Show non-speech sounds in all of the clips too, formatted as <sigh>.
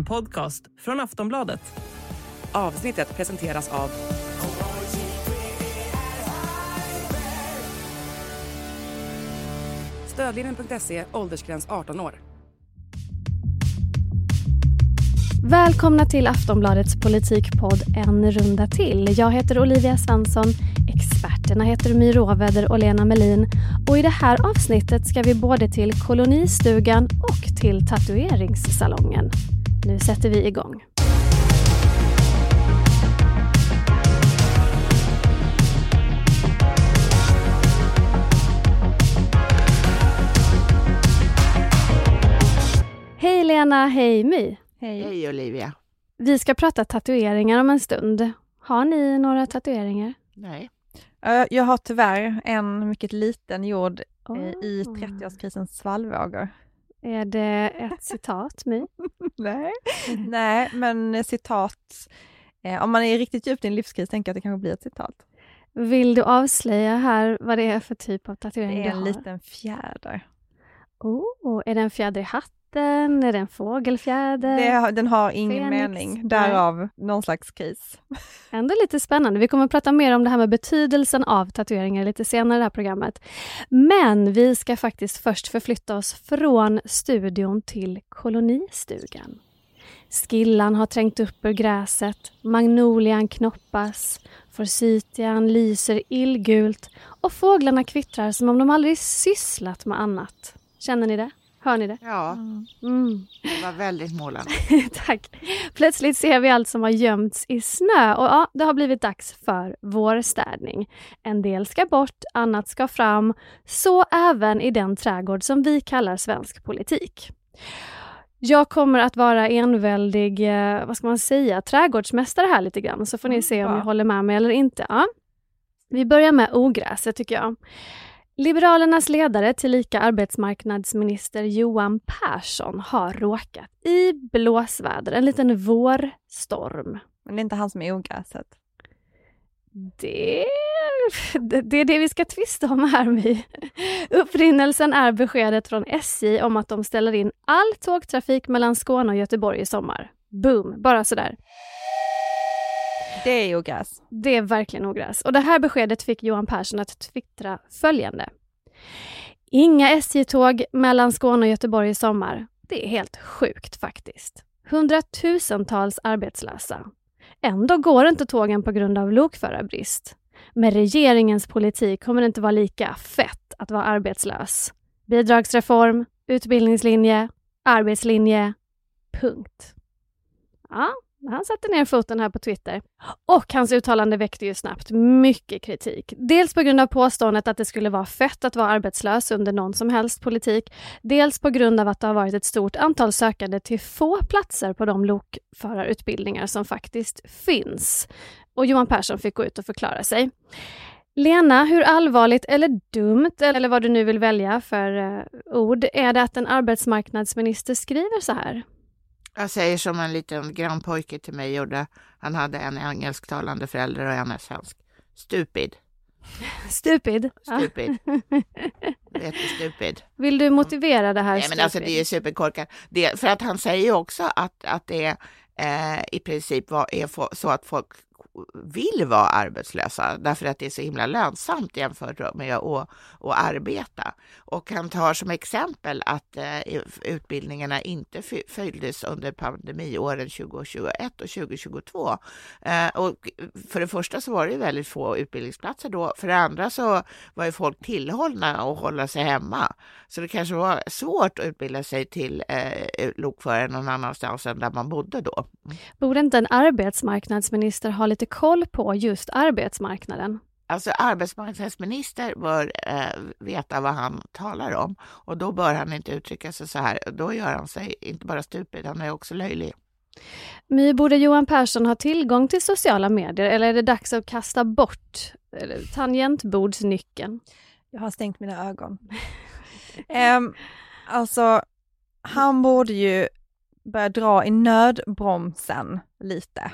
En podcast från Aftonbladet. Avsnittet presenteras av Stödlinjen.se, åldersgräns 18 år. Välkomna till Aftonbladets politikpodd En runda till. Jag heter Olivia Svensson, experterna heter My Råväder och Lena Melin och i det här avsnittet ska vi både till kolonistugan och till tatueringssalongen. Nu sätter vi igång. Hej Lena, hej My. Hej. Hej Olivia. Vi ska prata tatueringar om en stund. Har ni några tatueringar? Nej. Jag har tyvärr en mycket liten gjord oh. i 30-årskrisens svallvågor. Är det ett citat, My? <laughs> Nej. Nej, men citat, eh, om man är riktigt djupt i en livskris tänker jag att det kanske blir ett citat. Vill du avslöja här vad det är för typ av tatuering du har? Det är en liten fjäder. Oh, är det en fjäder i hatt katten? Är det en fågelfjäder? Det, den har ingen Fenix. mening, därav Nej. någon slags kris. <laughs> Ändå lite spännande. Vi kommer att prata mer om det här med betydelsen av tatueringar lite senare i det här programmet. Men vi ska faktiskt först förflytta oss från studion till kolonistugan. Skillan har trängt upp ur gräset, magnolian knoppas, forsytian lyser illgult och fåglarna kvittrar som om de aldrig sysslat med annat. Känner ni det? Hör ni det? Ja, mm. det var väldigt målande. <laughs> Tack. Plötsligt ser vi allt som har gömts i snö och ja, det har blivit dags för vårstädning. En del ska bort, annat ska fram. Så även i den trädgård som vi kallar svensk politik. Jag kommer att vara enväldig, eh, vad ska man säga, trädgårdsmästare här lite grann, så får ni se om ni håller med mig eller inte. Ja. Vi börjar med ogräset tycker jag. Liberalernas ledare, tillika arbetsmarknadsminister Johan Persson, har råkat i blåsväder, en liten vårstorm. Men det är inte han som är ogräset? Det, det, det är det vi ska tvista om här My. Upprinnelsen är beskedet från SJ om att de ställer in all tågtrafik mellan Skåne och Göteborg i sommar. Boom, bara sådär. Det är ogräs. Det är verkligen ogräs. Och det här beskedet fick Johan Persson att twittra följande. Inga SJ-tåg mellan Skåne och Göteborg i sommar. Det är helt sjukt faktiskt. Hundratusentals arbetslösa. Ändå går inte tågen på grund av lokförarbrist. Med regeringens politik kommer det inte vara lika fett att vara arbetslös. Bidragsreform, utbildningslinje, arbetslinje, punkt. Ja, han satte ner foten här på Twitter. Och hans uttalande väckte ju snabbt mycket kritik. Dels på grund av påståendet att det skulle vara fett att vara arbetslös under någon som helst politik. Dels på grund av att det har varit ett stort antal sökande till få platser på de lokförarutbildningar som faktiskt finns. Och Johan Persson fick gå ut och förklara sig. Lena, hur allvarligt eller dumt, eller vad du nu vill välja för eh, ord, är det att en arbetsmarknadsminister skriver så här? Jag säger som en liten grannpojke till mig gjorde. Han hade en engelsktalande förälder och en svensk. Stupid. Stupid? Stupid. <laughs> Jättestupid. Vill du motivera det här? Nej, men alltså det är superkorkat. Det, för att han säger också att, att det eh, i princip var, är så att folk vill vara arbetslösa därför att det är så himla lönsamt jämfört med att, att arbeta. Och han tar som exempel att eh, utbildningarna inte följdes under pandemiåren 2021 och 2022. Eh, och för det första så var det väldigt få utbildningsplatser då. För det andra så var ju folk tillhållna att hålla sig hemma. Så det kanske var svårt att utbilda sig till eh, lokförare någon annanstans än där man bodde då. Borde inte en arbetsmarknadsminister ha lite koll på just arbetsmarknaden? Alltså arbetsmarknadsminister bör eh, veta vad han talar om och då bör han inte uttrycka sig så här. Då gör han sig inte bara stupid, han är också löjlig. My, borde Johan Persson ha tillgång till sociala medier eller är det dags att kasta bort tangentbordsnyckeln? Jag har stängt mina ögon. <laughs> um, alltså, han borde ju börja dra i nödbromsen lite.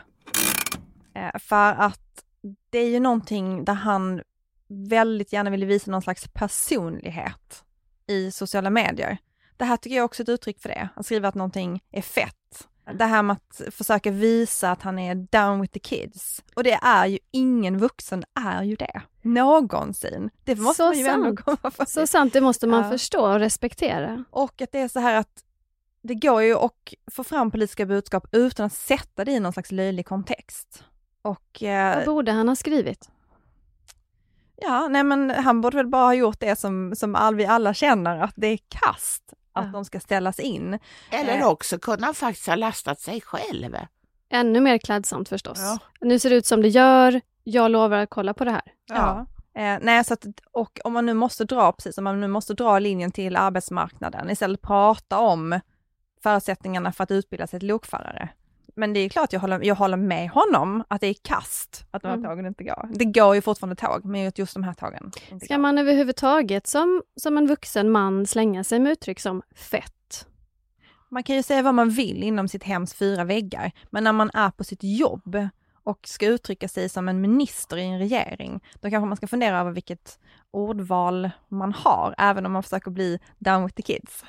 Uh, för att det är ju någonting där han väldigt gärna ville visa någon slags personlighet i sociala medier. Det här tycker jag också är ett uttryck för det. Han skriver att någonting är fett. Det här med att försöka visa att han är down with the kids. Och det är ju, ingen vuxen är ju det. Någonsin. Det måste Så man ju ändå sant. komma för. Så sant, det måste man Ja. förstå och respektera. Och att det är så här att det går ju att få fram politiska budskap utan att sätta det i någon slags löjlig kontext. Och eh, Vad borde han ha skrivit? ja, nej men han borde väl bara ha gjort det som, som all, vi alla känner, att det är kast att Ja. de ska ställas in. Eller Eh. också kunde han faktiskt ha lastat sig själv. Ännu mer klädsamt förstås. Ja. Nu ser det ut som det gör. Jag lovar att kolla på det här. Ja. Eh, nej, så att, och om man nu måste dra, precis, om man nu måste dra linjen till arbetsmarknaden, istället prata om förutsättningarna för att utbilda sig till lokförare. Men det är klart, jag håller, jag håller med honom att det är kast att de här Mm. tågen inte går. Det går ju fortfarande tåg, men just de här tågen Ska går. man överhuvudtaget som, som en vuxen man slänga sig med uttryck som fett? Man kan ju säga vad man vill inom sitt hems fyra väggar, men när man är på sitt jobb och ska uttrycka sig som en minister i en regering, då kanske man ska fundera över vilket ordval man har, även om man försöker bli down with the kids.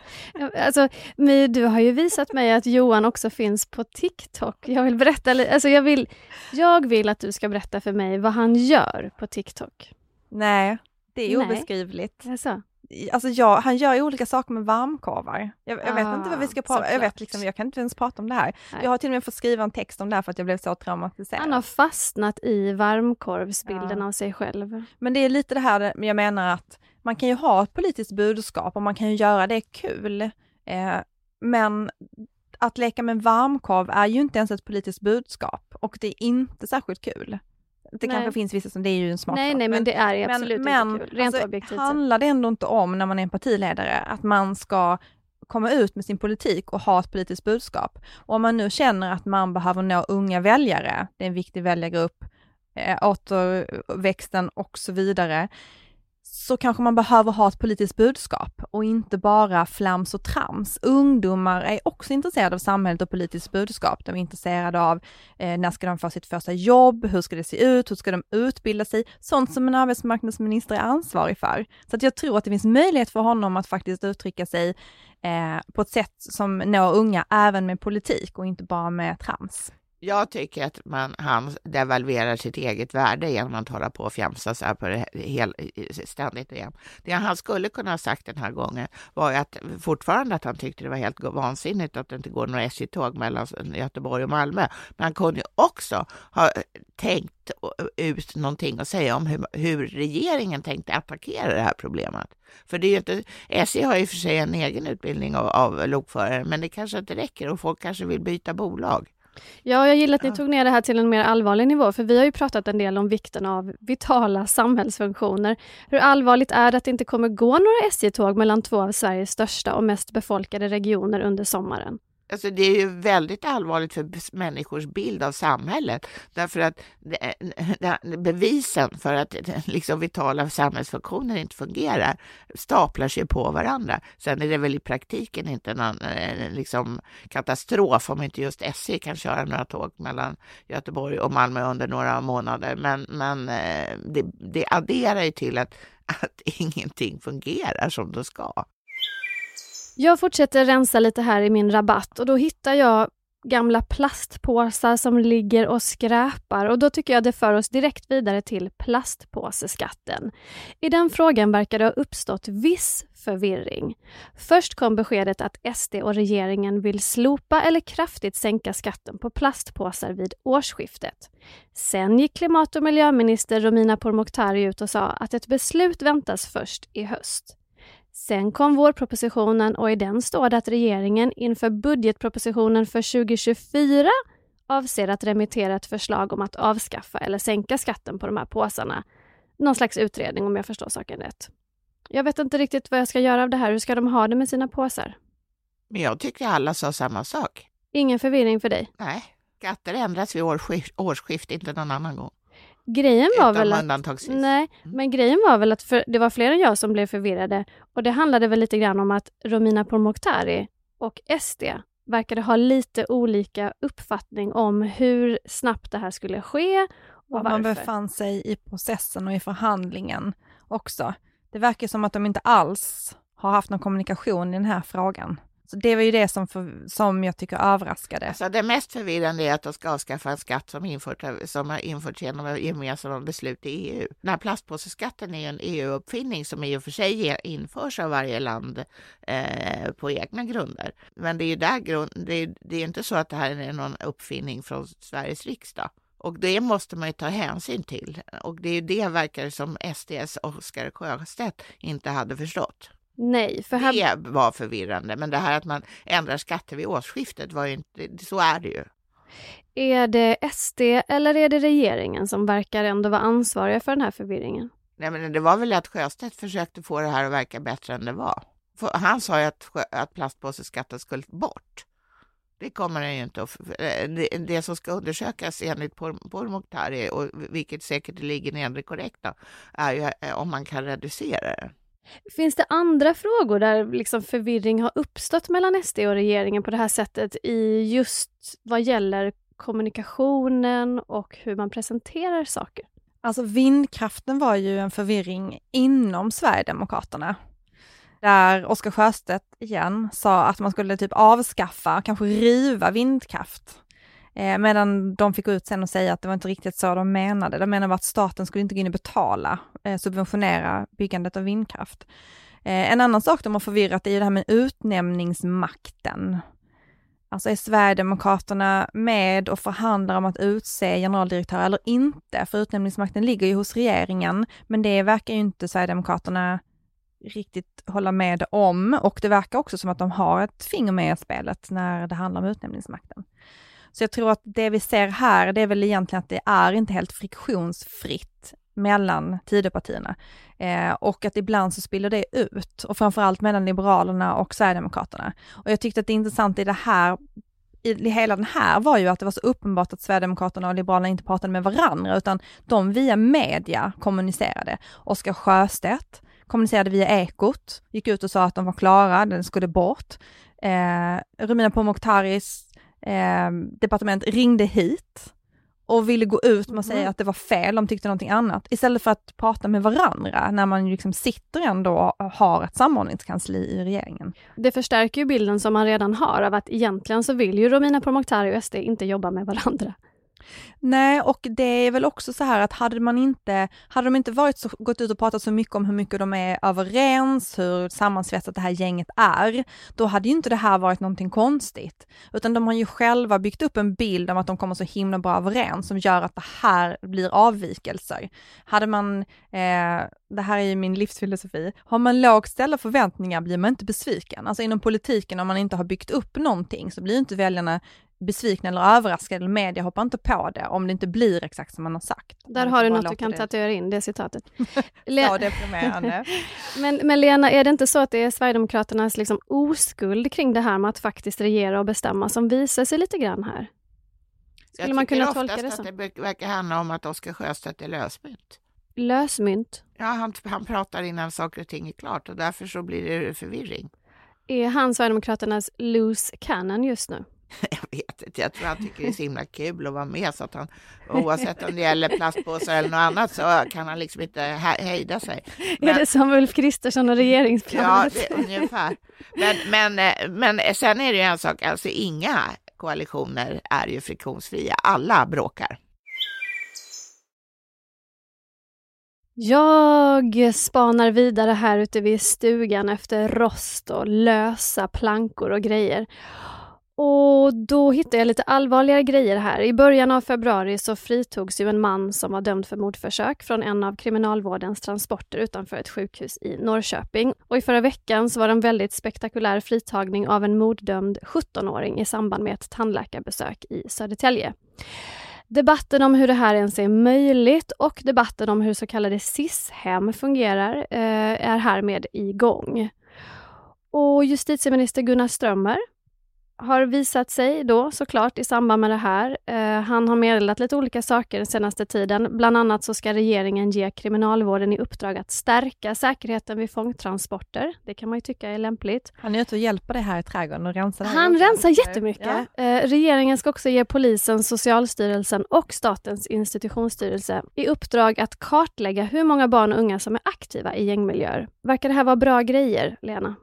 Alltså, My, du har ju visat mig att Johan också finns på TikTok. Jag vill berätta, alltså jag vill, jag vill att du ska berätta för mig vad han gör på TikTok. Nej, det är Nej. obeskrivligt. Alltså, Alltså jag, han gör olika saker med varmkorvar. Jag, jag vet Ah, inte vad vi ska prata jag såklart. vet liksom, jag kan inte ens prata om det här. Nej. Jag har till och med fått skriva en text om det här för att jag blev så traumatiserad. han har fastnat i varmkorvsbilden Ja. av sig själv. Men det är lite det här jag menar att man kan ju ha ett politiskt budskap och man kan ju göra det kul. Eh, men att leka med varmkorv är ju inte ens ett politiskt budskap och det är inte särskilt kul. Det Nej. kanske finns vissa som det är ju en smaksak. Nej, nej, men det är absolut men, inte kul. Rent alltså, objektivt handlar det ändå inte om när man är en partiledare att man ska komma ut med sin politik och ha ett politiskt budskap. Och om man nu känner att man behöver nå unga väljare, det är en viktig väljargrupp, eh, återväxten och så vidare, så kanske man behöver ha ett politiskt budskap och inte bara flams och trams. Ungdomar är också intresserade av samhället och politiskt budskap. De är intresserade av eh, när ska de få sitt första jobb, hur ska det se ut, hur ska de utbilda sig, sånt som en arbetsmarknadsminister är ansvarig för. Så att jag tror att det finns möjlighet för honom att faktiskt uttrycka sig eh, på ett sätt som når unga, även med politik och inte bara med trams. Jag tycker att man, han devalverar sitt eget värde genom att hålla på och fjamsa så här på det hel, ständigt igen. Det han skulle kunna ha sagt den här gången var ju att fortfarande att han tyckte det var helt vansinnigt att det inte går några SJ-tåg mellan Göteborg och Malmö. Men han kunde ju också ha eh, tänkt ut någonting och säga om hur, hur regeringen tänkte attackera det här problemet. För det är ju inte, SJ har ju för sig en egen utbildning av, av lokförare, men det kanske inte räcker och folk kanske vill byta bolag. Ja, jag gillar att ni tog ner det här till en mer allvarlig nivå, för vi har ju pratat en del om vikten av vitala samhällsfunktioner. Hur allvarligt är det att det inte kommer gå några SJ-tåg mellan två av Sveriges största och mest befolkade regioner under sommaren? Alltså det är ju väldigt allvarligt för människors bild av samhället därför att eh, <laughs> bevisen för att <laughs> liksom vitala samhällsfunktioner inte fungerar staplar sig på varandra. Sen är det väl i praktiken inte någon eh, liksom, katastrof om inte just SJ kan köra några tåg mellan Göteborg och Malmö under några månader. Men, men eh, det, det adderar ju till att, <laughs> att ingenting fungerar som det ska. Jag fortsätter rensa lite här i min rabatt och då hittar jag gamla plastpåsar som ligger och skräpar och då tycker jag det för oss direkt vidare till plastpåseskatten. I den frågan verkar det ha uppstått viss förvirring. Först kom beskedet att SD och regeringen vill slopa eller kraftigt sänka skatten på plastpåsar vid årsskiftet. Sen gick klimat och miljöminister Romina Pourmokhtari ut och sa att ett beslut väntas först i höst. Sen kom vårpropositionen och i den står det att regeringen inför budgetpropositionen för 2024 avser att remittera ett förslag om att avskaffa eller sänka skatten på de här påsarna. Någon slags utredning om jag förstår saken rätt. Jag vet inte riktigt vad jag ska göra av det här. Hur ska de ha det med sina påsar? Men jag tycker alla sa samma sak. Ingen förvirring för dig? Nej, skatter ändras vid årsskift, årsskift, inte någon annan gång. Grejen var Utan väl att... undantagsvis. Nej, Mm. men grejen var väl att för, det var fler än jag som blev förvirrade och det handlade väl lite grann om att Romina Pourmokhtari och SD verkade ha lite olika uppfattning om hur snabbt det här skulle ske och Och man varför. befann sig i processen och i förhandlingen också. Det verkar som att de inte alls har haft någon kommunikation i den här frågan. Så det var ju det som, för, som jag tycker överraskade. Alltså det mest förvirrande är att de ska avskaffa en skatt som, infört, som har införts genom gemensamma beslut i EU. Den här plastpåseskatten är en EU-uppfinning som i och för sig införs av varje land eh, på egna grunder. Men det är ju där grund, det är, det är inte så att det här är någon uppfinning från Sveriges riksdag. Och det måste man ju ta hänsyn till. Och det är ju det verkar som SDs Oskar Sjöstedt inte hade förstått. Nej, för här... Det var förvirrande, men det här att man ändrar skatter vid årsskiftet var ju inte, så är det ju. Är det SD eller är det regeringen som verkar ändå vara ansvariga för den här förvirringen? Nej, men det var väl att Sjöstedt försökte få det här att verka bättre än det var. För han sa ju att, att plastpåseskatten skulle bort. Det kommer den ju inte att... Eh, det, det som ska undersökas enligt Pourmokhtari, och vilket säkert ligger nedre korrekt, då, är ju eh, om man kan reducera det. Finns det andra frågor där liksom förvirring har uppstått mellan SD och regeringen på det här sättet i just vad gäller kommunikationen och hur man presenterar saker? Alltså vindkraften var ju en förvirring inom Sverigedemokraterna. Där Oskar Sjöstedt igen sa att man skulle typ avskaffa, kanske riva vindkraft. Eh, medan de fick ut sen och säga att det var inte riktigt så de menade. De menade att staten skulle inte gå in och betala, eh, subventionera byggandet av vindkraft. Eh, en annan sak de har förvirrat är ju det här med utnämningsmakten. Alltså är Sverigedemokraterna med och förhandlar om att utse generaldirektör eller inte? För utnämningsmakten ligger ju hos regeringen, men det verkar ju inte Sverigedemokraterna riktigt hålla med om och det verkar också som att de har ett finger med i spelet när det handlar om utnämningsmakten. Så jag tror att det vi ser här, det är väl egentligen att det är inte helt friktionsfritt mellan Tidöpartierna. Eh, och att ibland så spiller det ut, och framförallt mellan Liberalerna och Sverigedemokraterna. Och jag tyckte att det intressanta i det här i hela den här var ju att det var så uppenbart att Sverigedemokraterna och Liberalerna inte pratade med varandra, utan de via media kommunicerade. Oskar Sjöstedt kommunicerade via Ekot, gick ut och sa att de var klara, den skulle bort. Eh, Romina Pourmokhtaris eh, departement ringde hit och ville gå ut med att säga mm. att det var fel, de tyckte någonting annat, istället för att prata med varandra när man liksom sitter ändå och har ett samordningskansli i regeringen. Det förstärker ju bilden som man redan har av att egentligen så vill ju Romina Pourmokhtari och SD inte jobba med varandra. Nej, och det är väl också så här att hade man inte, hade de inte varit så, gått ut och pratat så mycket om hur mycket de är överens, hur sammansvetsat det här gänget är, då hade ju inte det här varit någonting konstigt. Utan de har ju själva byggt upp en bild om att de kommer så himla bra överens som gör att det här blir avvikelser. Hade man, eh, det här är ju min livsfilosofi, har man lågt ställda förväntningar blir man inte besviken. Alltså inom politiken om man inte har byggt upp någonting så blir inte väljarna besvikna eller överraskade, eller media hoppar inte på det om det inte blir exakt som man har sagt. Där har du något du kan det. tatuera in, det citatet. <laughs> så deprimerande. <laughs> men, men Lena, är det inte så att det är Sverigedemokraternas liksom oskuld kring det här med att faktiskt regera och bestämma som visar sig lite grann här? Skulle man kunna tolka det så? att det verkar handla om att Oskar Sjöstedt är lösmynt. Lösmynt? Ja, han, han pratar innan saker och ting är klart och därför så blir det förvirring. Är han Sverigedemokraternas loose cannon just nu? <laughs> Jag vet inte, jag tror han tycker det är så himla kul att vara med så att han oavsett om det gäller plastpåsar eller något annat så kan han liksom inte hejda sig. <laughs> Men, är det som Ulf Kristersson och regeringsplanet? Ja, det, ungefär. Men, men, men sen är det ju en sak, alltså inga koalitioner är ju friktionsfria, alla bråkar. Jag spanar vidare här ute vid stugan efter rost och lösa plankor och grejer. Och då hittade jag lite allvarligare grejer här. I början av februari så fritogs ju en man som var dömd för mordförsök från en av kriminalvårdens transporter utanför ett sjukhus i Norrköping. Och i förra veckan så var det en väldigt spektakulär fritagning av en morddömd 17-åring i samband med ett tandläkarbesök i Södertälje. Debatten om hur det här ens är möjligt och debatten om hur så kallade SIS-hem fungerar eh, är härmed igång. Och justitieminister Gunnar Strömmer har visat sig då såklart i samband med det här. Eh, han har meddelat lite olika saker den senaste tiden. Bland annat så ska regeringen ge Kriminalvården i uppdrag att stärka säkerheten vid fångtransporter. Det kan man ju tycka är lämpligt. Han är ute och hjälper dig här i trädgården och rensar. Han rensar jättemycket. Ja. Eh, regeringen ska också ge polisen, Socialstyrelsen och Statens institutionsstyrelse i uppdrag att kartlägga hur många barn och unga som är aktiva i gängmiljöer. Verkar det här vara bra grejer, Lena?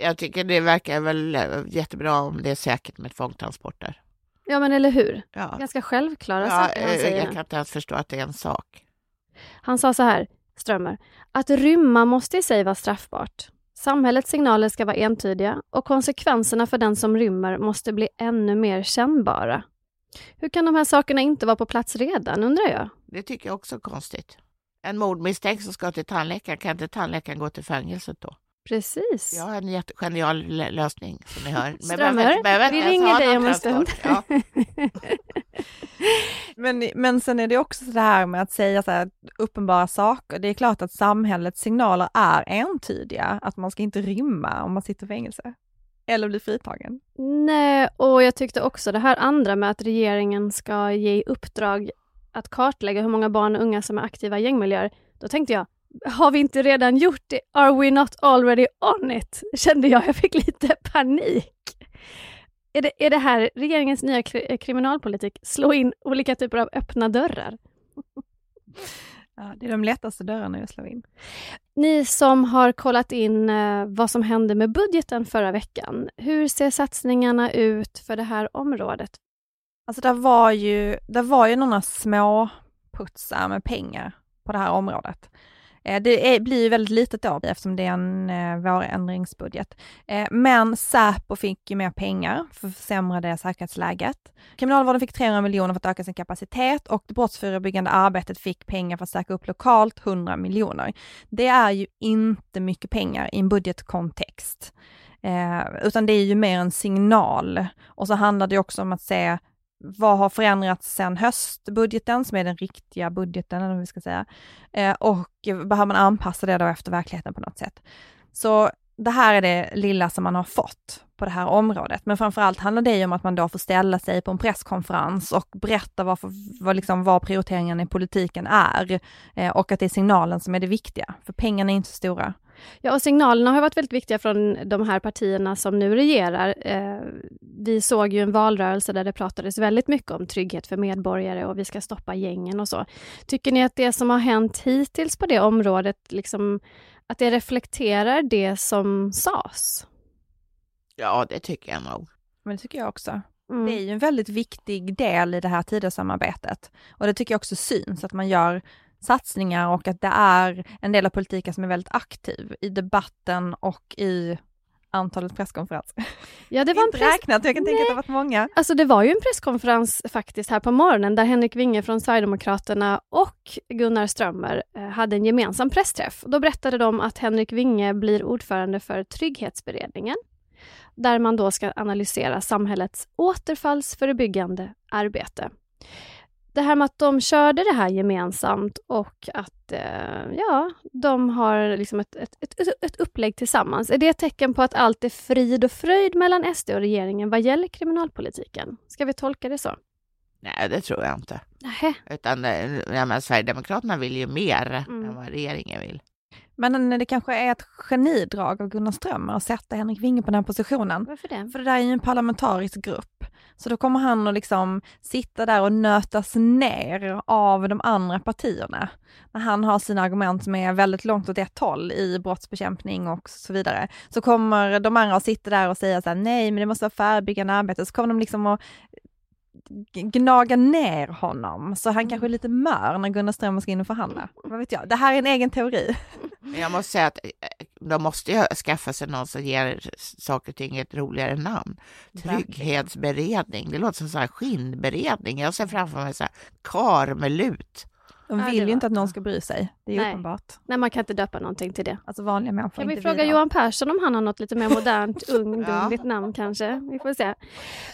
Jag tycker det verkar väl eh, jättebra om det är säkert med tvångtransporter. Ja, men eller hur? Ja. Ganska självklara Ja, saker han eh, säger. jag kan inte ens förstå att det är en sak. Han sa så här, Strömmer, att rymma måste i sig vara straffbart. Samhällets signaler ska vara entydiga och konsekvenserna för den som rymmer måste bli ännu mer kännbara. Hur kan de här sakerna inte vara på plats redan, undrar jag? Det tycker jag också är konstigt. En mordmisstänkt som ska till tandläkaren, kan inte tandläkaren gå till fängelset då? Precis. Jag har en jättegenial lö- lösning som ni hör. Men Strömmer, behöver- vi ringer dig om en stund. Ja. <laughs> Men, men sen är det också så här med att säga så här, uppenbara saker. Det är klart att samhällets signaler är entydiga, att man ska inte rymma om man sitter i fängelse. Eller blir fritagen. Nej, och jag tyckte också det här andra med att regeringen ska ge uppdrag att kartlägga hur många barn och unga som är aktiva i gängmiljöer. Då tänkte jag, har vi inte redan gjort det? Are we not already on it? Kände jag, jag fick lite panik. Är det, är det här regeringens nya kri- kriminalpolitik? Slå in olika typer av öppna dörrar? Ja, det är de lättaste dörrarna att slå in. Ni som har kollat in eh, vad som hände med budgeten förra veckan, hur ser satsningarna ut för det här området? Alltså det var ju, det var ju några små putsar med pengar på det här området. Eh, det är, blir ju väldigt litet då eftersom det är en eh, vårändringsbudget. Eh, men Säpo fick ju mer pengar för att försämra det säkerhetsläget. Kriminalvården fick 300 miljoner för att öka sin kapacitet och det brottsförebyggande arbetet fick pengar för att stärka upp lokalt 100 miljoner. Det är ju inte mycket pengar i en budgetkontext. Eh, utan det är ju mer en signal. Och så handlar det också om att se vad har förändrats sedan höstbudgeten, som är den riktiga budgeten, eller vad vi ska säga, eh, och behöver man anpassa det då efter verkligheten på något sätt. Så det här är det lilla som man har fått på det här området, men framförallt handlar det ju om att man då får ställa sig på en presskonferens och berätta varför, vad, liksom, vad prioriteringen i politiken är eh, och att det är signalen som är det viktiga, för pengarna är inte så stora. Ja, och signalerna har varit väldigt viktiga från de här partierna som nu regerar. Eh, vi såg ju en valrörelse där det pratades väldigt mycket om trygghet för medborgare och vi ska stoppa gängen och så. Tycker ni att det som har hänt hittills på det området, liksom, att det reflekterar det som sades? ja, det tycker jag nog. Men det tycker jag också. Mm. Det är ju en väldigt viktig del i det här Tidösamarbetet. Och det tycker jag också syns, att man gör satsningar och att det är en del av politiken som är väldigt aktiv i debatten och i antalet presskonferenser. Ja, det var Inte press... räknat, jag kan tänka att det har varit många. Alltså det var ju en presskonferens faktiskt här på morgonen där Henrik Winge från Sverigedemokraterna och Gunnar Strömmer eh, hade en gemensam pressträff. Då berättade de att Henrik Winge blir ordförande för Trygghetsberedningen där man då ska analysera samhällets återfallsförebyggande arbete. Det här med att de körde det här gemensamt och att eh, ja, de har liksom ett, ett, ett, ett upplägg tillsammans. Är det ett tecken på att allt är frid och fröjd mellan SD och regeringen vad gäller kriminalpolitiken? Ska vi tolka det så? Nej, det tror jag inte. Nähä. Utan eh, ja, men Sverigedemokraterna vill ju mer Mm. än vad regeringen vill. Men det kanske är ett genidrag av Gunnar Strömmer att sätta Henrik Winge på den här positionen. Varför det? För det där är ju en parlamentarisk grupp. Så då kommer han att liksom sitta där och nötas ner av de andra partierna. När han har sina argument som är väldigt långt åt ett håll i brottsbekämpning och så vidare. Så kommer de andra att sitta där och säga så här, nej men det måste vara förebyggande arbete. Så kommer de liksom att gnaga ner honom. Så han kanske är lite mör när Gunnar Strömmer ska in och förhandla. Vad vet jag, det här är en egen teori. Men jag måste säga att eh, de måste ju skaffa sig någon som ger saker och ting ett roligare namn. Trygghetsberedning, det låter som så här skinnberedning. Jag ser framför mig så här kar med lut. De vill ju inte att någon ska bry sig, det är ju Nej. uppenbart. Nej, man kan inte döpa någonting till det. Alltså vanliga människor Kan vi fråga vidare. Johan Persson om han har något lite mer modernt, <laughs> ungdomligt Ja. namn kanske? Vi får se. Uh,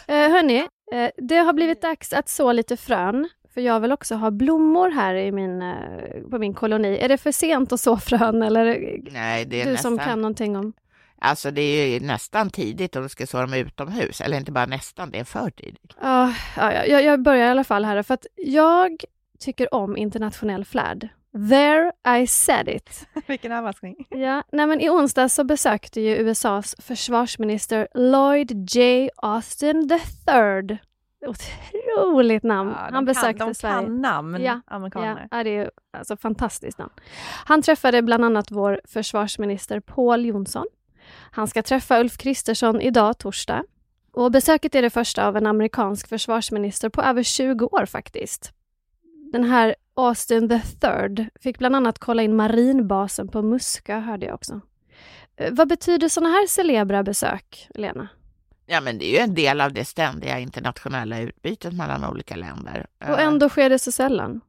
hörni, eh, det har blivit dags att så lite frön. För jag vill också ha blommor här i min, eh, på min koloni. Är det för sent att så frön eller Nej, det är du nästan, som kan någonting om... alltså det är ju nästan tidigt om du ska så dem utomhus. Eller inte bara nästan, det är för tidigt. Ja, ja, jag, jag börjar i alla fall här för att jag tycker om internationell flärd. There I said it. <laughs> Vilken överraskning. Ja, nej men I onsdag så besökte ju USAs försvarsminister Lloyd J. Austin III. Otroligt namn. Ja, de Han besökte kan, de Sverige. kan namn, Ja, amerikaner. Ja, det är alltså fantastiskt namn. Han träffade bland annat vår försvarsminister Paul Jonsson Han ska träffa Ulf Kristersson idag, torsdag. Och besöket är det första av en amerikansk försvarsminister på över 20 år faktiskt. Den här Austin the third fick bland annat kolla in marinbasen på Muskö, hörde jag också. Eh, vad betyder sådana här celebra besök, Lena? Ja, men det är ju en del av det ständiga internationella utbytet mellan olika länder. Och ändå sker det så sällan.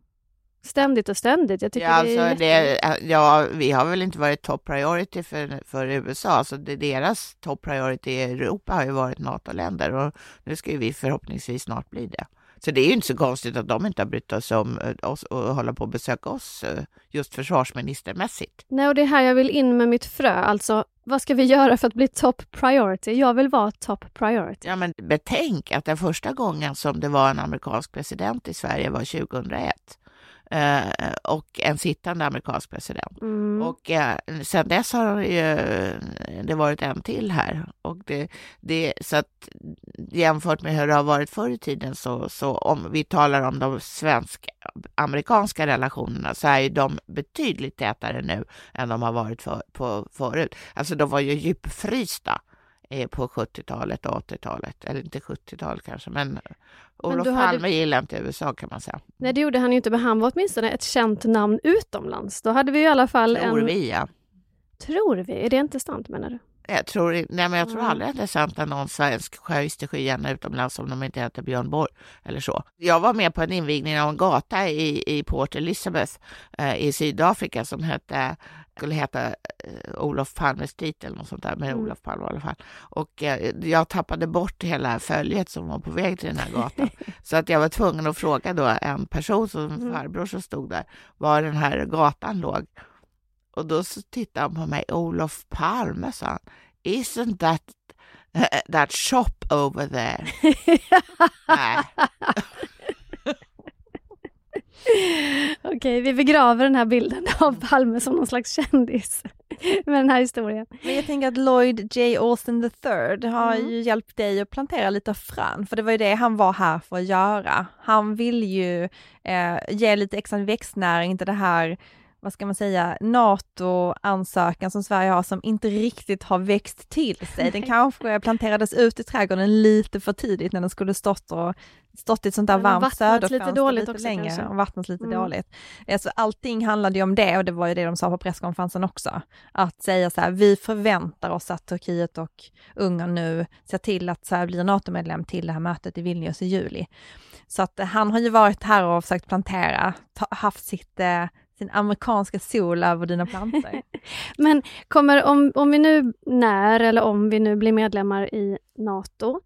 Ständigt och ständigt. Jag tycker ja, det är alltså det, ja, vi har väl inte varit top priority för, för USA, så det, deras top priority i Europa har ju varit NATO-länder och nu ska ju vi förhoppningsvis snart bli det. Så det är ju inte så konstigt att de inte har brytt sig om eh, oss och hålla på att besöka oss eh, just försvarsministermässigt. Nej, och det är här jag vill in med mitt frö. Alltså, vad ska vi göra för att bli top priority? Jag vill vara top priority. Ja, men betänk att den första gången som det var en amerikansk president i Sverige var 2001 eh, och en sittande amerikansk president. Mm. Och eh, sen dess har det, ju, det varit en till här. Och det, det, så att jämfört med hur det har varit förr i tiden så, så om vi talar om de svensk-amerikanska relationerna så är ju de betydligt tätare nu än de har varit för, på, förut. Alltså de var ju djupfrysta på 70-talet och 80-talet, eller inte 70-talet kanske, men Olof hade- Palme gillar inte USA kan man säga. Nej, det gjorde han ju inte, men han var åtminstone ett känt namn utomlands. Då hade vi i alla fall Tror en... vi ja. Tror vi? Är det inte sant menar du? Jag tror, nej, men jag tror aldrig att det är sant att någon svensk sjöjste skyarna utomlands om de inte heter Björn Borg eller så. Jag var med på en invigning av en gata i, i Port Elizabeth eh, i Sydafrika som hette, skulle heta eh, Olof Palme Street eller något sånt där med Mm. Olof Palme i alla fall. Och eh, jag tappade bort hela följet som var på väg till den här gatan. <laughs> så att jag var tvungen att fråga då en person, som Mm. farbror som stod där, var den här gatan låg. Och då så tittade han på mig, Olof Palme, sa han. Isn't that, that shop over there? <laughs> Nej. Okej, vi begraver den här bilden <laughs> av Palme som någon slags kändis med den här historien. Men jag tänker att Lloyd J. Austin III har Mm. ju hjälpt dig att plantera lite frön, för det var ju det han var här för att göra. Han vill ju eh, ge lite extra växtnäring till det här, vad ska man säga, NATO-ansökan som Sverige har som inte riktigt har växt till sig. Den kanske planterades ut i trädgården lite för tidigt när den skulle stått och stått i ett sånt där varmt vattnats lite söderfönster dåligt lite också längre kanske. och vattnats lite Mm. dåligt. Alltså, allting handlade ju om det och det var ju det de sa på presskonferensen också. Att säga så här, vi förväntar oss att Turkiet och Ungern nu ser till att Sverige blir NATO-medlem till det här mötet i Vilnius i juli. Så att han har ju varit här och försökt plantera, ta, haft sitt, eh, sin amerikanska sol över dina plantor. <laughs> Men kommer, om, om vi nu, när eller om vi nu blir medlemmar i NATO,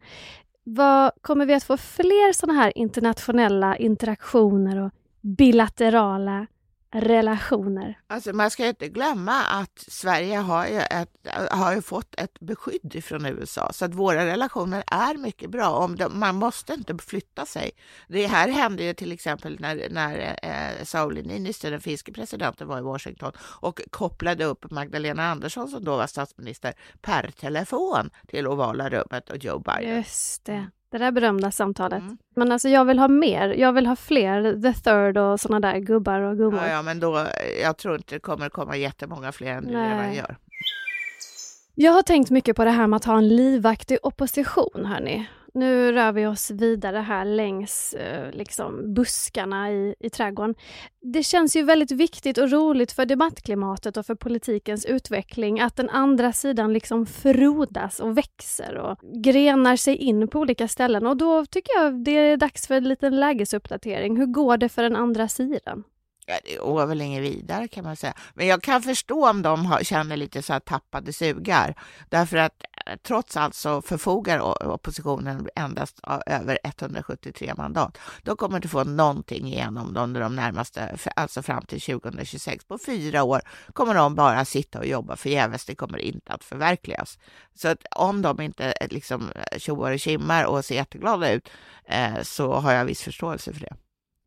vad, kommer vi att få fler sådana här internationella interaktioner och bilaterala relationer? Alltså man ska inte glömma att Sverige har ju, ett, har ju fått ett beskydd från USA så att våra relationer är mycket bra. Om de, man måste inte flytta sig. Det här hände ju till exempel när, när eh, Sauli Niinistö, den finske presidenten, var i Washington och kopplade upp Magdalena Andersson som då var statsminister per telefon till ovala rummet och Joe Biden. Just det, det där berömda samtalet. Mm. Men alltså jag vill ha mer, jag vill ha fler The Third och sådana där gubbar och gummor. Ja, ja, men då, jag tror inte det kommer komma jättemånga fler än det redan gör. Jag har tänkt mycket på det här med att ha en livaktig opposition, hörni. Nu rör vi oss vidare här längs eh, liksom buskarna i, i trädgården. Det känns ju väldigt viktigt och roligt för debattklimatet och för politikens utveckling att den andra sidan liksom frodas och växer och grenar sig in på olika ställen. Och då tycker jag det är dags för en liten lägesuppdatering. Hur går det för den andra sidan? Ja, det går väl inget vidare kan man säga. Men jag kan förstå om de har, känner lite så här tappade sugar. Därför att trots allt så förfogar oppositionen endast över 173 mandat. De kommer inte få någonting igenom under de närmaste, alltså fram till 2026. På fyra år kommer de bara sitta och jobba förgäves. Det kommer inte att förverkligas. Så att om de inte eh, liksom tjoar och kimmar och ser jätteglada ut eh, så har jag viss förståelse för det.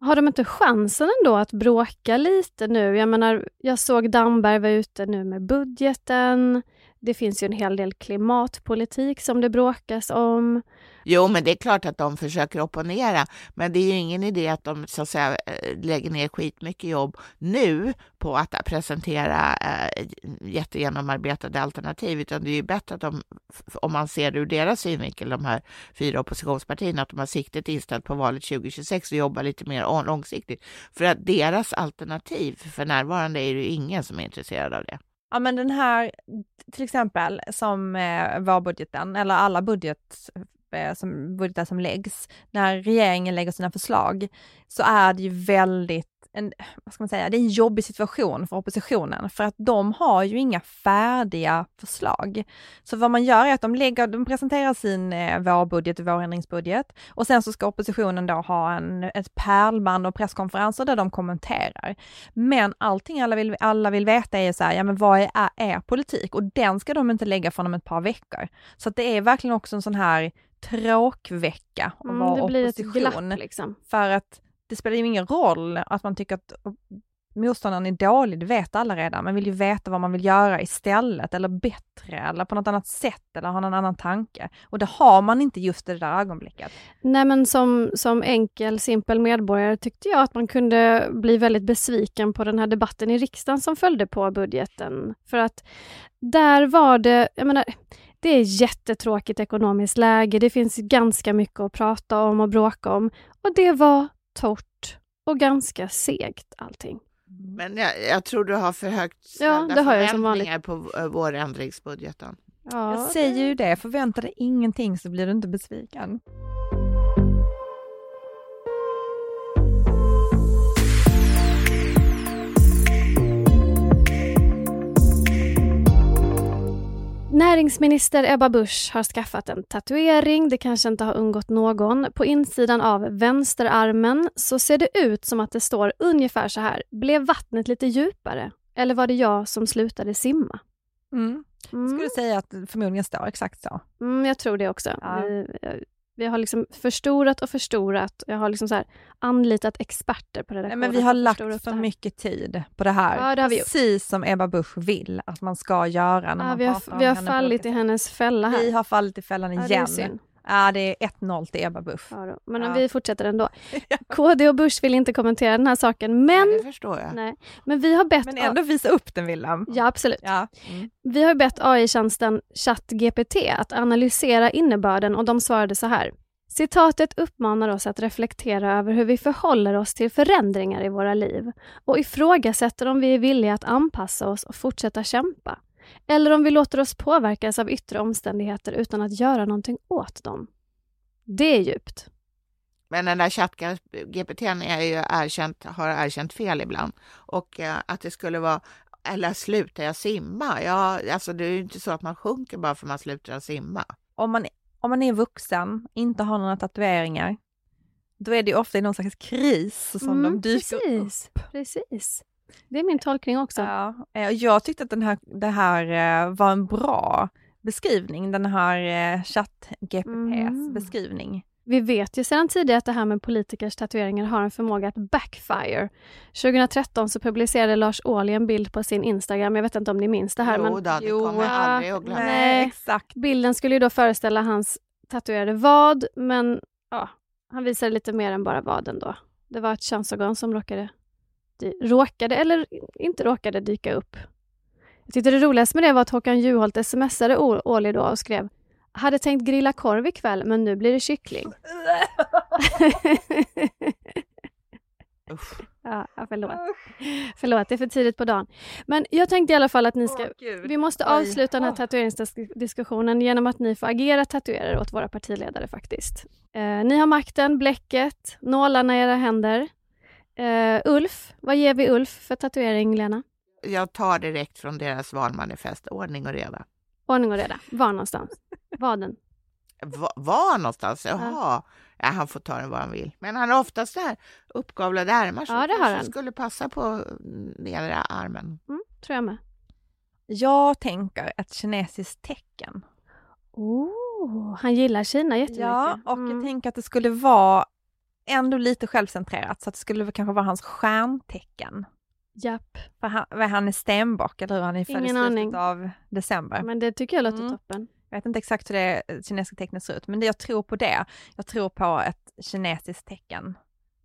Har de inte chansen ändå att bråka lite nu? Jag menar, jag såg Damberg var ute nu med budgeten. Det finns ju en hel del klimatpolitik som det bråkas om. Jo, men det är klart att de försöker opponera, men det är ju ingen idé att de så att säga eh, lägger ner skitmycket jobb nu på att presentera eh, jättegenomarbetade alternativ, utan det är ju bättre att de, om man ser det ur deras synvinkel, de här fyra oppositionspartierna, att de har siktet inställt på valet 2026 och jobbar lite mer långsiktigt. För att deras alternativ för närvarande är det ju ingen som är intresserad av det. Ja men den här, till exempel som eh, vårbudgeten, eller alla budget, eh, som, budgetar som läggs, när regeringen lägger sina förslag, så är det ju väldigt en, vad ska man säga, det är en jobbig situation för oppositionen för att de har ju inga färdiga förslag. Så vad man gör är att de lägger, de presenterar sin eh, vårbudget och vårändringsbudget och sen så ska oppositionen då ha en, ett pärlband och presskonferenser där de kommenterar. Men allting alla vill, alla vill veta är så här, ja men vad är er politik? Och den ska de inte lägga från om ett par veckor. Så att det är verkligen också en sån här tråkvecka att Mm, vara det blir ett glapp liksom. För att det spelar ju ingen roll att man tycker att motståndaren är dålig, det vet alla redan. Man vill ju veta vad man vill göra istället eller bättre eller på något annat sätt eller ha någon annan tanke. Och det har man inte just i det där ögonblicket. Nej men som, som enkel, simpel medborgare tyckte jag att man kunde bli väldigt besviken på den här debatten i riksdagen som följde på budgeten. För att där var det, jag menar, det är jättetråkigt ekonomiskt läge, det finns ganska mycket att prata om och bråka om. Och det var torrt och ganska segt allting. Men jag, jag tror du har för högt Ja, ställda det har jag som förväntningar på eh, vårändringsbudgeten. Ja, Jag säger ju det, förvänta dig ingenting så blir du inte besviken. Näringsminister Ebba Busch har skaffat en tatuering, det kanske inte har undgått någon. På insidan av vänsterarmen så ser det ut som att det står ungefär så här. Blev vattnet lite djupare? Eller var det jag som slutade simma? Mm. Mm. Skulle säga att förmodligen står exakt så. Mm, jag tror det också. Ja. Vi, har liksom förstorat och förstorat. Jag har liksom så här anlitat experter på Nej, redaktionen. men vi har för lagt för här. mycket tid på det här. Ja, det har vi gjort. Precis som Ebba Busch vill att man ska göra när Ja, man vi har, pratar om vi har fallit i hennes fälla här. Vi har fallit i fällan Ja, igen. synd. Ja, det är 1-0 till Ebba Busch. Ja. Men Ja. vi fortsätter ändå. <laughs> KD och Bush vill inte kommentera den här saken, men, Ja, det förstår jag. nej. men vi har bett... Men ändå visa upp den Wilhelm. Ja, absolut. Ja. Mm. Vi har bett AI-tjänsten ChatGPT att analysera innebörden och de svarade så här. Citatet uppmanar oss att reflektera över hur vi förhåller oss till förändringar i våra liv och ifrågasätter om vi är villiga att anpassa oss och fortsätta kämpa. Eller om vi låter oss påverkas av yttre omständigheter utan att göra någonting åt dem. Det är djupt. Men den där ChatGPT är ju erkänt, har erkänt fel ibland. Och eh, att det skulle vara, eller slutar jag simma? Ja, alltså det är ju inte så att man sjunker bara för att man slutar simma. Om, man, om man är vuxen, inte har några tatueringar, då är det ju ofta i någon slags kris som Mm, de dyker precis, Precis. Det är min tolkning också. Ja, eh, och jag tyckte att den här, det här eh, var en bra beskrivning, den här eh, ChatGPTs Mm. beskrivning. Vi vet ju sedan tidigare att det här med politikers tatueringar har en förmåga att backfire. 2013 så publicerade Lars Ohly en bild på sin Instagram, jag vet inte om ni minns det här, jo, men då, det Jo, kommer jag ja, aldrig att glömma. Nej. exakt. bilden skulle ju då föreställa hans tatuerade vad, men ja, han visade lite mer än bara vaden då. Det var ett könsorgan som råkade, råkade eller inte råkade dyka upp. Jag tyckte det roligaste med det var att Håkan Juholt smsade Ohly då och skrev hade tänkt grilla korv ikväll, men nu blir det kyckling. <laughs> <laughs> Usch. ja, förlåt. Förlåt, det är för tidigt på dagen. Men jag tänkte i alla fall att ni ska... Gud. Vi måste Oj. avsluta den här tatueringsdiskussionen genom att ni får agera tatuerare åt våra partiledare faktiskt. Eh, ni har makten, bläcket, nålarna i era händer. Eh, Ulf, vad ger vi Ulf för tatuering, Lena? Jag tar direkt från deras valmanifest, ordning och reda. Ordning och reda. Var någonstans? Vaden. Va, var någonstans? Jaha. Ja, han får ta den var han vill. Men han har oftast här uppgavlade ärmar så Ja, det har han. skulle passa på nedre armen. Mm, tror jag med. Jag tänker ett kinesiskt tecken. Oh, han gillar Kina jättemycket. Ja, och Mm. jag tänker att det skulle vara ändå lite självcentrerat, så att det skulle väl kanske vara hans stjärntecken. Japp, För han, han är stenbock, eller hur? Han är född i slutet aning. av december. men det tycker jag låter Mm. toppen. Jag vet inte exakt hur det kinesiska tecknet ser ut, men det, jag tror på det. Jag tror på ett kinesiskt tecken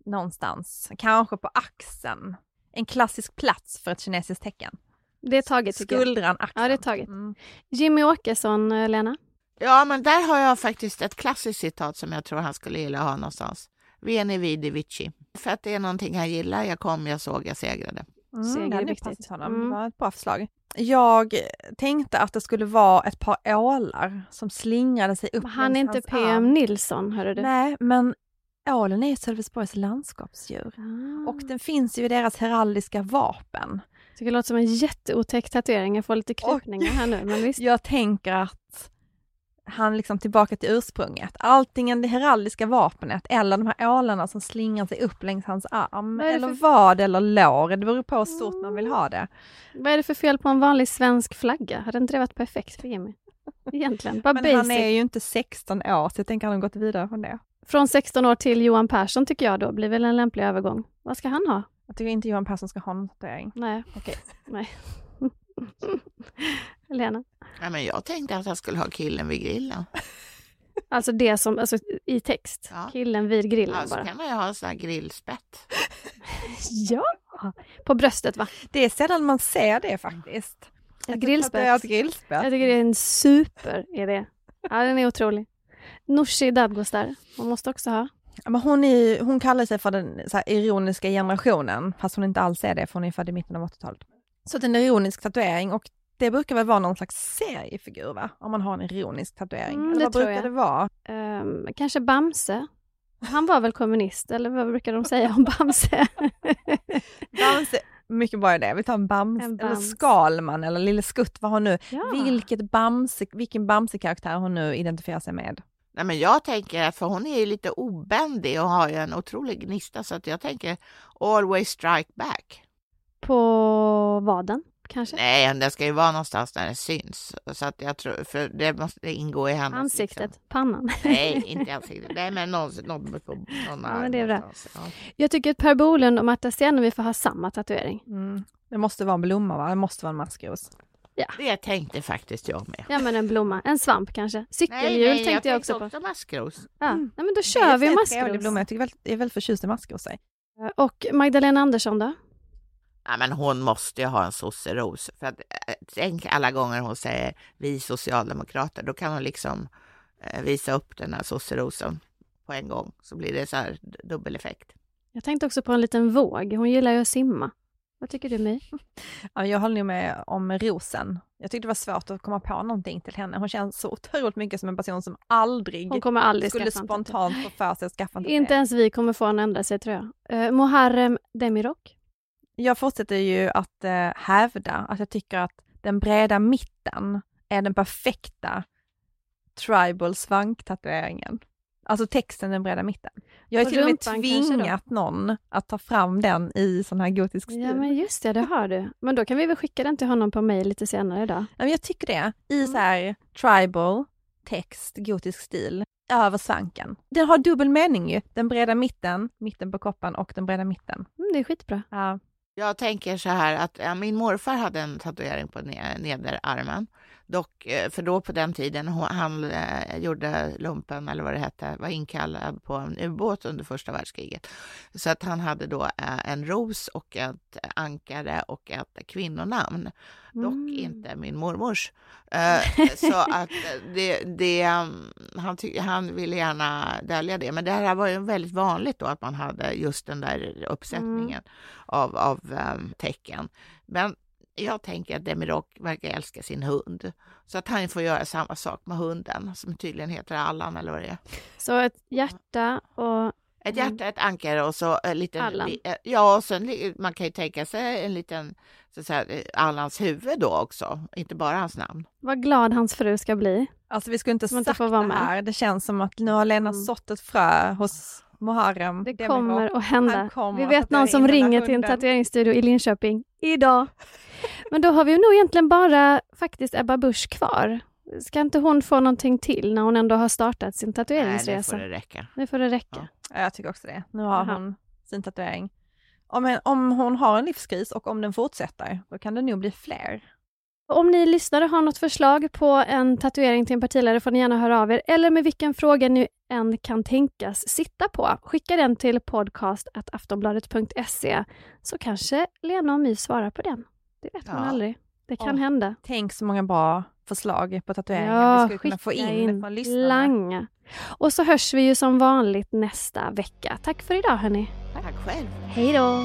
någonstans, kanske på axeln. En klassisk plats för ett kinesiskt tecken. Det är taget. Skuldran, axeln. Ja, det är taget. Mm. Jimmy Åkesson, eh, Lena? Ja, men där har jag faktiskt ett klassiskt citat som jag tror han skulle gilla att ha någonstans. Veni vidi vici. För att det är någonting han gillar. Jag kom, jag såg, jag segrade. Mm, Seger det är viktigt. honom. Mm. Det var ett bra förslag. Jag tänkte att det skulle vara ett par ålar som slingrade sig upp Han är inte PM arm. Nilsson, hörde du? Nej, men ålen är Sölvesborgs landskapsdjur. Ah. Och den finns ju i deras heraldiska vapen. det låter som en jätteotäck tatuering. Jag får lite krypningar här nu, men <laughs> visst. Jag tänker att han liksom tillbaka till ursprunget. Antingen det heraldiska vapnet eller de här ålarna som slingrar sig upp längs hans arm. Eller för- vad eller lår. Det beror på hur stort man vill ha det. Vad är det för fel på en vanlig svensk flagga? Hade inte det varit perfekt för Jimmy? Egentligen, bara <laughs> Men basic. han är ju inte 16 år så jag tänker att han har gått vidare från det. Från 16 år till Johan Persson tycker jag då blir väl en lämplig övergång. Vad ska han ha? Jag tycker inte Johan Persson ska ha någon tatuering. Nej, Okej. nej. <laughs> Lena? Ja, men jag tänkte att han skulle ha killen vid grillen. <laughs> Alltså det som, alltså i text. Ja. Killen vid grillen Ja, så bara. kan man ju ha en sån här grillspett. <laughs> Ja! På bröstet va? Det är sällan man ser det faktiskt. Ett grillspett. Ett grillspett. Jag tycker det är en superidé. Ja, den är otrolig. Nooshi Dadgostar, hon måste också ha. Ja, Men hon, är, hon kallar sig för den så här, ironiska generationen, fast hon inte alls är det, för hon är född i mitten av 80-talet. Så det är en ironisk tatuering och det brukar väl vara någon slags seriefigur va? Om man har en ironisk tatuering. Mm, Eller det vad tror brukar jag. det vara? Ehm, kanske Bamse. Han var väl kommunist, eller vad brukar de säga om Bamse? <laughs> Bamse, mycket bra idé. Vi tar en Bamse, En eller Bams. Skalman eller Lille Skutt, vad hon nu, ja. vilket Bamse, vilken Bamse-karaktär hon nu identifierar sig med. Nej, men jag tänker att för hon är ju lite obändig och har ju en otrolig gnista så att jag tänker always strike back. På vaden, kanske? Nej, den ska ju vara någonstans där den syns. Så att jag tror, för det måste ingå i hennes... Ansiktet, Liksom. pannan. <laughs> Nej, inte ansiktet. Nej, men någon, någon någon Ja, men det är bra. Ja. Jag tycker att Per Bolund och Marta Stenevi får ha samma tatuering. Mm. Det måste vara en blomma va? Det måste vara en maskros. Det tänkte faktiskt jag med. Ja men en blomma, en svamp kanske. Nej, Cykelhjul nej, tänkte jag också tänkte på. också maskros. Ja. Mm. Nej men då kör vi en maskros. Jag tycker väl, jag är väldigt förtjust i maskrosor. Och Magdalena Andersson då? Ja, men hon måste ju ha en sosseros. För att, eh, tänk alla gånger hon säger vi socialdemokrater, då kan hon liksom eh, visa upp den här sosserosen på en gång. Så blir det så här d- dubbel effekt. Jag tänkte också på en liten våg. Hon gillar ju att simma. Vad tycker du My? <laughs> Ja, jag håller med om rosen. Jag tyckte det var svårt att komma på någonting till henne. Hon känns så otroligt mycket som en person som aldrig Hon kommer aldrig skulle spontant få för sig att skaffa en Inte ens vi kommer få en ändra sig tror jag. Uh, Muharrem Demirok. Jag fortsätter ju att eh, hävda att jag tycker att den breda mitten är den perfekta tribal svanktatueringen. Alltså texten den breda mitten. Jag har till och med tvingat någon att ta fram den i sån här gotisk stil. Ja men just det, det har du. Men då kan vi väl skicka den till honom på mail lite senare idag. Ja, men jag tycker det. I Mm. så här tribal, text, gotisk stil, över svanken. Den har dubbel mening ju. Den breda mitten, mitten på kroppen och den breda mitten. Mm, det är skitbra. Ja. Jag tänker så här att ja, min morfar hade en tatuering på nederarmen. Dock, eh, för då på den tiden, han eh, gjorde lumpen eller vad det hette, var inkallad på en ubåt under första världskriget. Så att han hade då eh, en ros och ett ankare och ett kvinnonamn. Dock Mm. inte min mormors. <laughs> Så att det, det, um, han, ty- han ville gärna dölja det. Men det här var ju väldigt vanligt då att man hade just den där uppsättningen av, av um, tecken. Men jag tänker att Demirok verkar älska sin hund. Så att han får göra samma sak med hunden som tydligen heter Allan eller vad det är. Så ett hjärta och Ett hjärta, ett ankare och så en liten... Allan. eh, Ja, och sen, man kan ju tänka sig en liten, så att säga, eh, Allans huvud då också, inte bara hans namn. vad glad hans fru ska bli. Alltså vi skulle inte inte sagt vara det med. här. Det känns som att nu har Lena Mm. sått ett frö hos Muharrem. Det kommer att hända. Kommer Vi vet någon som ringer till en tatueringsstudio i Linköping idag. <laughs> Men då har vi nog egentligen bara faktiskt Ebba Busch kvar. Ska inte hon få någonting till när hon ändå har startat sin Nej, nu tatueringsresa? får det räcka. Nu får det räcka. Ja, jag tycker också det. Nu har Aha. hon sin tatuering. om, en, om hon har en livskris och om den fortsätter, då kan det nog bli fler. Om ni lyssnare har något förslag på en tatuering till en partiledare får ni gärna höra av er, eller med vilken fråga ni än kan tänkas sitta på. Skicka den till podcast.aftonbladet.se så kanske Lena och My svarar på den. Det vet man Ja. aldrig. Det kan Ja. hända. Tänk så många bra förslag på tatueringar Ja, vi skulle kunna få skicka in, från lyssnarna. langa. Och så hörs vi ju som vanligt nästa vecka. Tack för idag hörni. Tack själv. Hej då.